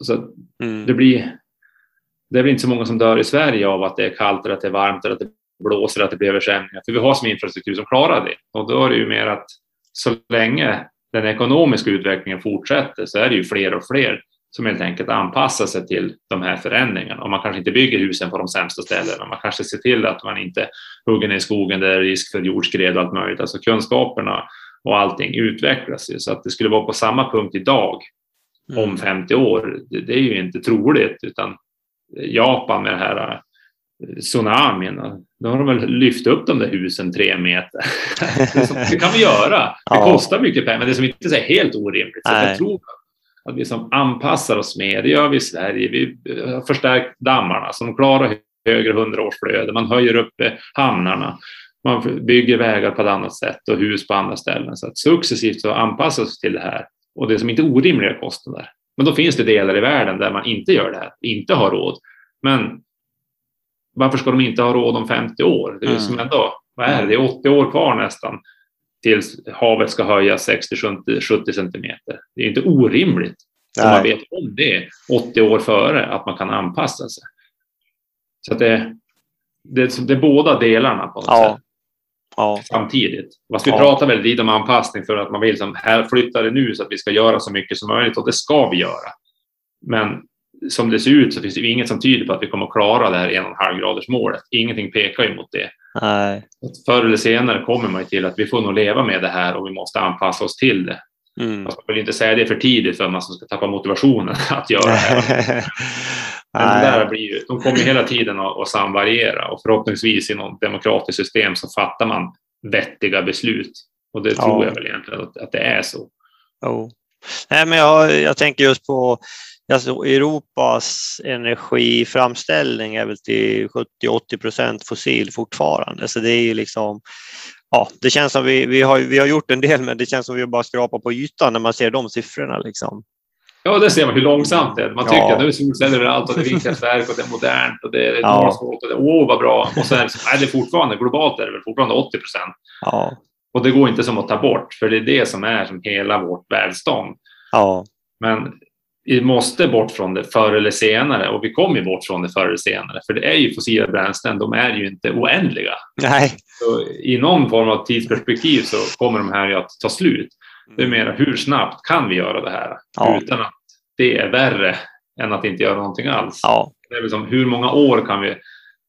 Så mm. det blir det är väl inte så många som dör i Sverige av att det är kallt eller att det är varmt eller att det blåser eller att det blir översvämningar. För vi har som infrastruktur som klarar det. Och då är det ju mer att så länge den ekonomiska utvecklingen fortsätter så är det ju fler och fler som helt enkelt anpassar sig till de här förändringarna. Och man kanske inte bygger husen på de sämsta ställena. Man kanske ser till att man inte hugger ner skogen där det är risk för jordskred och allt möjligt. Alltså kunskaperna och allting utvecklas ju. Så att det skulle vara på samma punkt idag om 50 mm. år, det, det är ju inte troligt. Utan Japan med det här tsunamin. Då har de väl lyft upp de där husen tre meter. det kan vi göra. Det kostar mycket pengar, men det är som inte är helt orimligt. Så jag tror att vi som anpassar oss mer, det gör vi i Sverige. Vi har förstärkt dammarna som klarar högre hundraårsflöde. Man höjer upp eh, hamnarna. Man bygger vägar på ett annat sätt och hus på andra ställen. Så att successivt så anpassar oss till det här. Och det är som inte orimliga kostnader. Men då finns det delar i världen där man inte gör det här, inte har råd. Men varför ska de inte ha råd om 50 år? Det är mm. som ändå, vad är det? det är 80 år kvar nästan tills havet ska höjas 60-70 centimeter. Det är inte orimligt om man vet om det 80 år före, att man kan anpassa sig. Så det, det, det är båda delarna på något ja. sätt. Ja. Samtidigt. Fast vi ja. pratar väldigt lite om anpassning för att man vill som här flyttar det nu så att vi ska göra så mycket som möjligt och det ska vi göra. Men som det ser ut så finns det inget som tyder på att vi kommer att klara det här 1,5 graders målet. Ingenting pekar ju mot det. Nej. Förr eller senare kommer man till att vi får nog leva med det här och vi måste anpassa oss till det. Mm. Man vill inte säga det för tidigt för att man ska tappa motivationen att göra det. Men det där blir ju, de kommer hela tiden att, att samvariera och förhoppningsvis i något demokratiskt system så fattar man vettiga beslut Och det tror jag väl egentligen att, att det är så. Oh. Nej, men jag, jag tänker just på alltså Europas energiframställning är väl till 70-80 procent fossil fortfarande. Så det är ju liksom, ja, det känns som vi, vi, har, vi har gjort en del, men det känns som vi bara skrapar på ytan när man ser de siffrorna. Liksom. Ja, det ser man hur långsamt det är. Man tycker ja. att nu är solceller överallt och det är vindkraftverk och det är modernt och det är ja. och det, åh vad bra. Och sen är det fortfarande, globalt är det väl fortfarande 80 procent. Ja. Och det går inte som att ta bort, för det är det som är som hela vårt välstånd. Ja. Men vi måste bort från det förr eller senare och vi kommer bort från det förr eller senare. För det är ju fossila bränslen, de är ju inte oändliga. Nej. Så I någon form av tidsperspektiv så kommer de här att ta slut. Det är mer hur snabbt kan vi göra det här ja. utan att det är värre än att inte göra någonting alls. Ja. Det är liksom, hur många år kan vi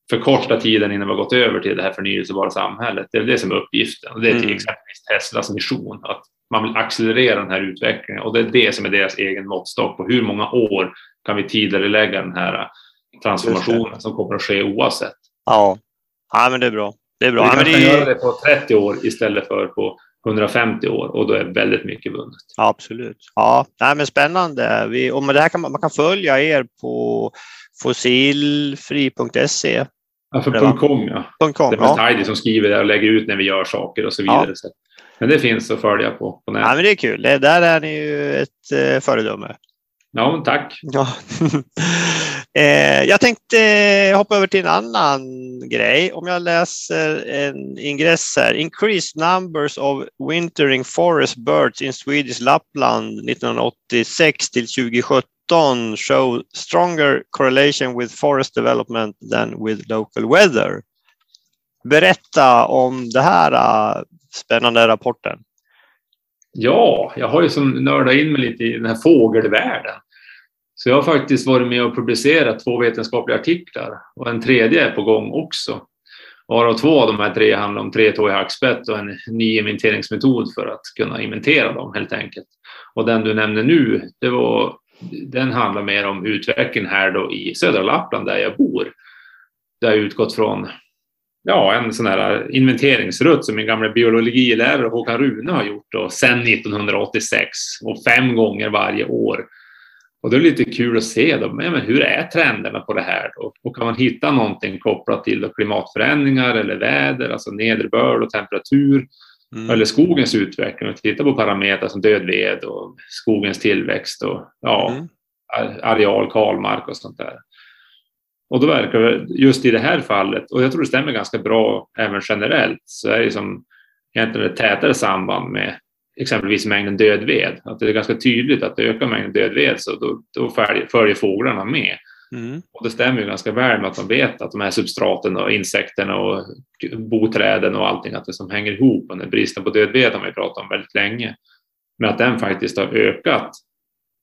förkorta tiden innan vi har gått över till det här förnyelsebara samhället? Det är det som är uppgiften och det är till mm. exempelvis Teslas mission att man vill accelerera den här utvecklingen och det är det som är deras egen måttstock på hur många år kan vi tidigarelägga den här transformationen som kommer att ske oavsett. Ja, ja men det är bra. Det är bra. Vi ja, kan det... göra det på 30 år istället för på 150 år och då är väldigt mycket vunnet. Ja, absolut. Ja, nej, men spännande. Vi, och med det här kan man, man kan följa er på fossilfri.se. Ja, för .com ja. .com, det är ja. Heidi som skriver det och lägger ut när vi gör saker och så vidare. Ja. Men det finns att följa på, på nätet. Ja, men det är kul. Det, där är ni ju ett eh, föredöme. Ja, tack. Ja. eh, jag tänkte hoppa över till en annan grej. Om jag läser en ingress här. Increased numbers of wintering forest birds in Swedish Lapland 1986 till 2017 show stronger correlation with forest development than with local weather. Berätta om det här uh, spännande rapporten. Ja, jag har ju som nördat in mig lite i den här fågelvärlden. Så jag har faktiskt varit med och publicerat två vetenskapliga artiklar och en tredje är på gång också. Varav två av de här tre handlar om tretåig hackspett och en ny inventeringsmetod för att kunna inventera dem helt enkelt. Och den du nämner nu, det var, den handlar mer om utvecklingen här då i södra Lappland där jag bor. Där jag utgått från ja, en sån här inventeringsrutt som min gamla biologilärare Håkan Rune har gjort då, sedan 1986 och fem gånger varje år. Och det är lite kul att se då, men hur är trenderna på det här då? Och kan man hitta någonting kopplat till klimatförändringar eller väder, alltså nederbörd och temperatur mm. eller skogens utveckling och titta på parametrar som död ved och skogens tillväxt och ja, mm. areal, kalmark och sånt där. Och då verkar det just i det här fallet, och jag tror det stämmer ganska bra även generellt, så är det som egentligen ett tätare samband med exempelvis mängden död ved. Att det är ganska tydligt att ökar mängden död ved så då, då följer, följer fåglarna med. Mm. Och det stämmer ju ganska väl med att man vet att de här substraten och insekterna och boträden och allting, att det som hänger ihop. Och bristen på död ved har man ju pratat om väldigt länge. Men att den faktiskt har ökat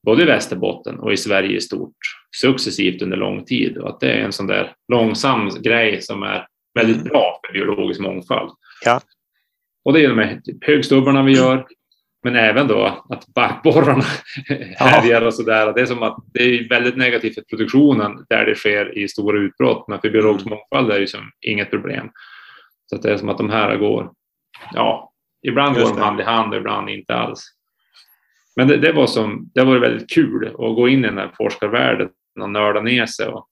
både i Västerbotten och i Sverige i stort successivt under lång tid och att det är en sån där långsam grej som är väldigt mm. bra för biologisk mångfald. Ja. Och det är de högstubbarna vi gör, men även då att barkborrarna härjar och sådär. Det är som att det är väldigt negativt för produktionen där det sker i stora utbrott, men för biologisk mm. mångfald är det som inget problem. Så det är som att de här går, ja, ibland går de hand i hand och ibland inte alls. Men det, det, var som, det var väldigt kul att gå in i den här forskarvärlden och nörda ner sig och,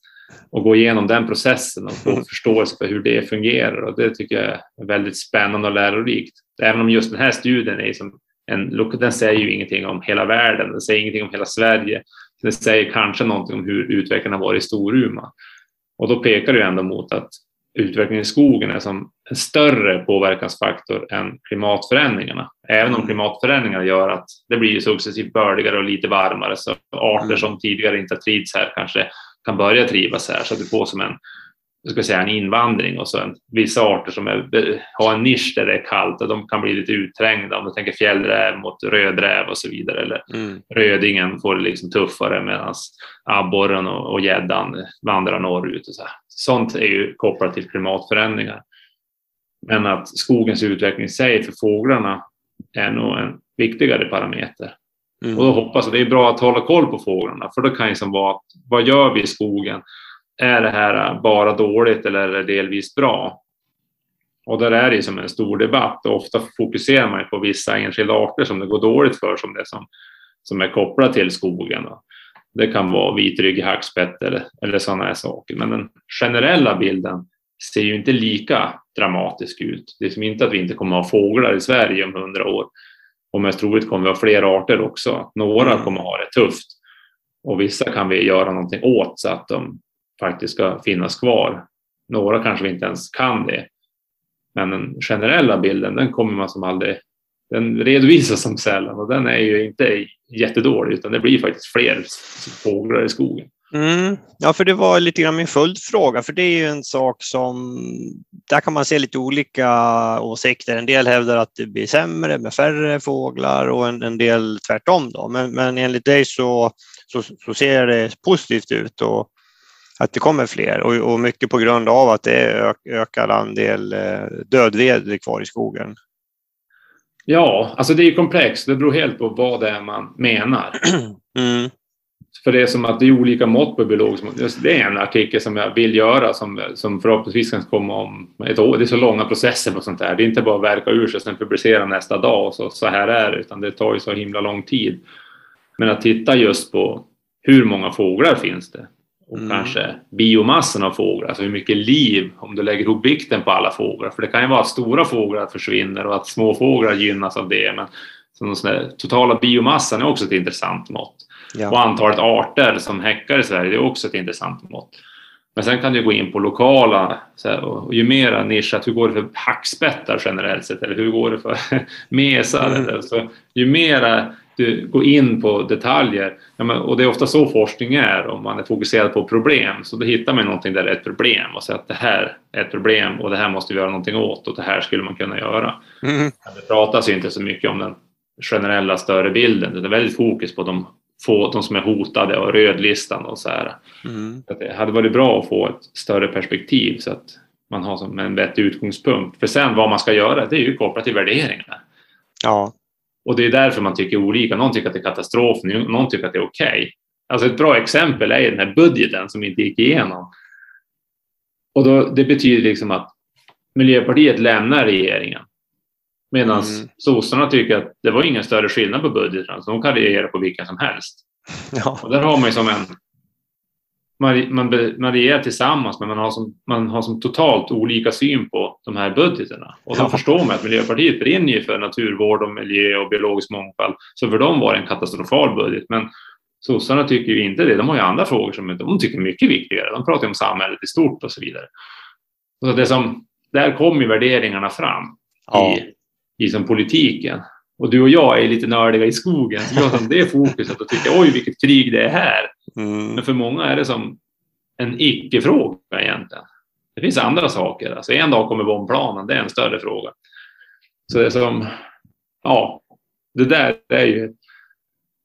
och gå igenom den processen och få mm. förståelse för hur det fungerar. Och det tycker jag är väldigt spännande och lärorikt. Även om just den här studien är som en, den säger ju ingenting om hela världen, den säger ingenting om hela Sverige. Den säger kanske någonting om hur utvecklingen har varit i Storuman. Och då pekar det ändå mot att utvecklingen i skogen är som en större påverkansfaktor än klimatförändringarna. Även om mm. klimatförändringarna gör att det blir successivt bördigare och lite varmare så arter mm. som tidigare inte trivts här kanske kan börja trivas här så att du får som en jag ska säga, en invandring och så en, vissa arter som är, har en nisch där det är kallt och de kan bli lite utträngda om du tänker fjällräv mot rödräv och så vidare. Eller mm. rödingen får det liksom tuffare medan abborren och gäddan vandrar norrut. Och så. Sånt är ju kopplat till klimatförändringar. Men att skogens utveckling i sig för fåglarna är nog en viktigare parameter. Mm. Och då hoppas jag det är bra att hålla koll på fåglarna för då kan det som vara vad gör vi i skogen? Är det här bara dåligt eller är det delvis bra? Och där är det som en stor debatt och ofta fokuserar man på vissa enskilda arter som det går dåligt för som det som, som är kopplat till skogen. Det kan vara vitryggig hackspett eller, eller sådana här saker. Men den generella bilden ser ju inte lika dramatisk ut. Det är som inte att vi inte kommer att ha fåglar i Sverige om hundra år. Och mest troligt kommer vi ha fler arter också. Några mm. kommer att ha det tufft. Och vissa kan vi göra någonting åt så att de faktiskt ska finnas kvar. Några kanske inte ens kan det. Men den generella bilden, den kommer man som aldrig den redovisas som sällan och den är ju inte jättedålig utan det blir faktiskt fler fåglar i skogen. Mm. Ja, för det var lite grann min följdfråga, för det är ju en sak som, där kan man se lite olika åsikter. En del hävdar att det blir sämre med färre fåglar och en, en del tvärtom. Då. Men, men enligt dig så, så, så, ser det positivt ut och att det kommer fler och, och mycket på grund av att det är ökad andel eh, dödved kvar i skogen. Ja, alltså det är komplext. Det beror helt på vad det är man menar. Mm. För det är som att det är olika mått på biologisk Det är en artikel som jag vill göra som, som förhoppningsvis kan komma om ett år. Det är så långa processer på sånt där. Det är inte bara att verka ur sig och sen publicera nästa dag och så, så här är det, utan det tar ju så himla lång tid. Men att titta just på hur många fåglar finns det? Och mm. kanske biomassan av fåglar, alltså hur mycket liv, om du lägger ihop vikten på alla fåglar. För det kan ju vara att stora fåglar försvinner och att små fåglar gynnas av det. Men så totala biomassan är också ett intressant mått. Ja. Och antalet arter som häckar i Sverige är också ett intressant mått. Men sen kan du gå in på lokala, här, och ju mera nischat, hur går det för hackspettar generellt sett, eller hur går det för mesar? Mm. Eller, så, ju mera du går in på detaljer, ja, men, och det är ofta så forskning är, om man är fokuserad på problem, så då hittar man någonting där det är ett problem och säger att det här är ett problem och det här måste vi göra någonting åt och det här skulle man kunna göra. Mm. Det pratas ju inte så mycket om den generella större bilden, det är väldigt fokus på de få de som är hotade och rödlistan och så här. Mm. Så det hade varit bra att få ett större perspektiv så att man har som en vettig utgångspunkt. För sen vad man ska göra, det är ju kopplat till värderingar. Ja. Och det är därför man tycker olika. Någon tycker att det är katastrof, någon tycker att det är okej. Okay. Alltså ett bra exempel är den här budgeten som inte gick igenom. Och då, det betyder liksom att Miljöpartiet lämnar regeringen Medan mm. sossarna tycker att det var ingen större skillnad på budgeten, så de kan regera på vilken som helst. Ja. Och där har man ju som en... Man, man, regerar tillsammans, men man har, som, man har som totalt olika syn på de här budgeterna. Och då ja. förstår man att Miljöpartiet brinner ju för naturvård och miljö och biologisk mångfald. Så för dem var det en katastrofal budget. Men sossarna tycker ju inte det. De har ju andra frågor som de tycker är mycket viktigare. De pratar om samhället i stort och så vidare. Så det som, där kommer ju värderingarna fram ja. i i som politiken. Och du och jag är lite nördiga i skogen, så vi har det fokuset och tycker oj vilket krig det är här. Mm. Men för många är det som en icke-fråga egentligen. Det finns andra saker. Alltså en dag kommer bombplanen, det är en större fråga. Så det är som, ja, det där är ju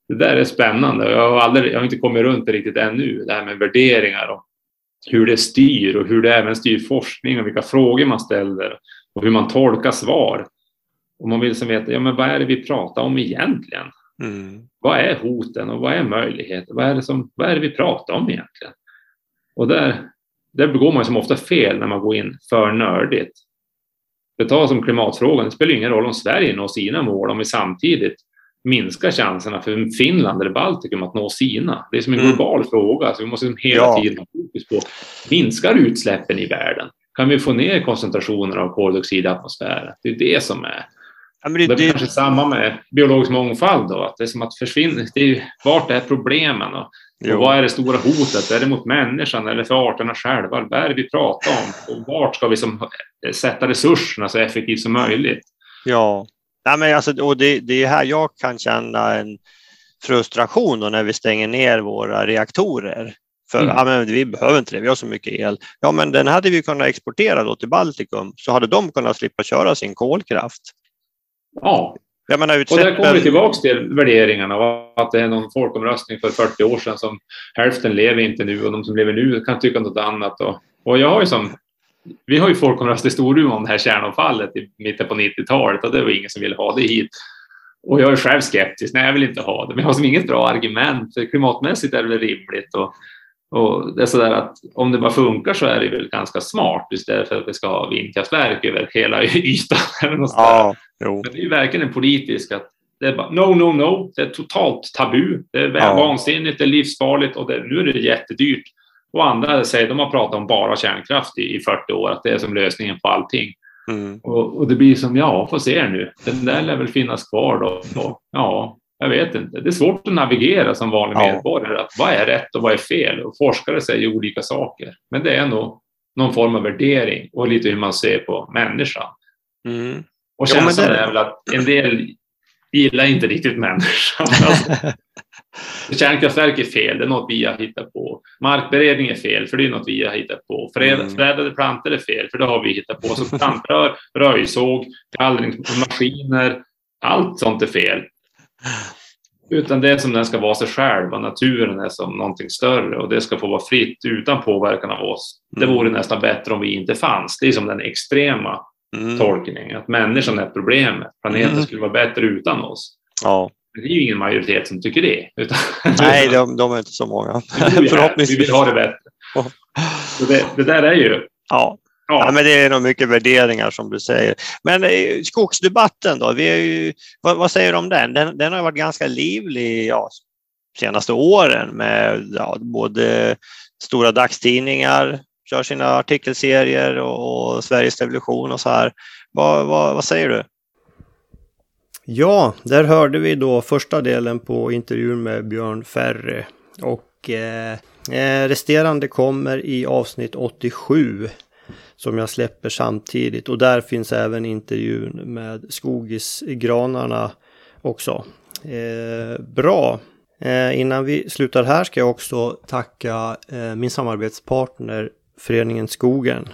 det där är spännande. Jag har, aldrig, jag har inte kommit runt det riktigt ännu, det här med värderingar och hur det styr och hur det även styr forskning och vilka frågor man ställer och hur man tolkar svar. Och man vill som veta, ja men vad är det vi pratar om egentligen? Mm. Vad är hoten och vad är möjligheten? Vad är det, som, vad är det vi pratar om egentligen? Och där, där begår man som ofta fel när man går in för nördigt. Det tar som klimatfrågan, det spelar ingen roll om Sverige når sina mål om vi samtidigt minskar chanserna för Finland eller Baltikum att nå sina. Det är som en mm. global fråga, så vi måste hela ja. tiden ha fokus på minskar utsläppen i världen? Kan vi få ner koncentrationer av koldioxid i atmosfären? Det är det som är Ja, det, det är kanske samma med biologisk mångfald då, att det är som att försvinna. Det är, vart är problemen och, och vad är det stora hotet? Är det mot människan eller för arterna själva? Vad är det vi pratar om? Och vart ska vi som, sätta resurserna så effektivt som möjligt? Ja, Nej, men alltså, och det, det är här jag kan känna en frustration då när vi stänger ner våra reaktorer. För mm. ja, men vi behöver inte det, vi har så mycket el. Ja, men den hade vi kunnat exportera då till Baltikum så hade de kunnat slippa köra sin kolkraft. Ja. Jag menar, utsläppen... Och där kommer vi tillbaka till värderingarna och att det är någon folkomröstning för 40 år sedan som hälften lever inte nu och de som lever nu kan tycka något annat. Och, och jag har ju som, vi har ju folkomröstat i Storuman om det här kärnavfallet i mitten på 90-talet och det var ingen som ville ha det hit. Och jag är själv skeptisk, nej jag vill inte ha det, men jag har som inget bra argument. Klimatmässigt är det väl rimligt och Och det är sådär att om det bara funkar så är det väl ganska smart istället för att vi ska ha vindkraftverk över hela ytan. Eller något ja, jo. Men det är verkligen en politisk att det är bara no, no, no. Det är totalt tabu. Det är Ja. vansinnigt, det är livsfarligt och det, nu är det jättedyrt. Och andra säger, de har pratat om bara kärnkraft i, i 40 år, att det är som lösningen på allting. Mm. Och, och det blir som, ja, får se nu. Den där lär väl finnas kvar då. Och, ja, jag vet inte. Det är svårt att navigera som vanlig Ja. medborgare. Att vad är rätt och vad är fel? Och forskare säger olika saker. Men det är nog någon form av värdering och lite hur man ser på människan. Mm. Och Ja, känslan det- är väl att en del gillar inte riktigt människan. Alltså, kärnkraftverk är fel, det är något vi har hittat på. Markberedning är fel, för det är något vi har hittat på. Fred, Mm. Förädlade plantor är fel, för det har vi hittat på. Så plantrör, röjsåg, gallringsmaskiner, allt sånt är fel. Utan det är som den ska vara sig själv och naturen är som någonting större och det ska få vara fritt utan påverkan av oss. Det Mm. vore nästan bättre om vi inte fanns. Det är som den extrema Mm. tolkning, att människan är problemet. Planeten Mm. skulle vara bättre utan oss. Ja. Men det är ju ingen majoritet som tycker det. Utan Nej, de, de är inte så många. vi, här, vi Förhoppningsvis. vill ha det bättre. Så det, det där är ju... Ja. Ja, Ja, men det är nog mycket värderingar som du säger. Men eh, skogsdebatten då? Vi är ju, vad, vad säger du om den? den? Den har varit ganska livlig ja, senaste åren med ja, både stora dagstidningar, kör sina artikelserier och, och Sveriges Television och så här. Vad, vad, vad säger du? Ja, där hörde vi då första delen på intervjun med Björn Ferre. Och eh, eh, resterande kommer i avsnitt 87 som jag släpper samtidigt. Och där finns även intervjun med Skogisgranarna också. Eh, bra! Eh, innan vi slutar här ska jag också tacka eh, min samarbetspartner Föreningen Skogen.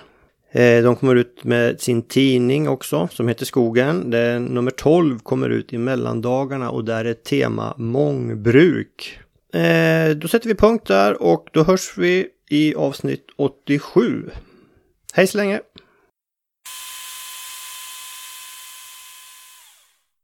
Eh, de kommer ut med sin tidning också som heter Skogen. Den, nummer 12 kommer ut i mellandagarna och där är tema mångbruk. Eh, då sätter vi punkt där och då hörs vi i avsnitt 87. Hej så länge!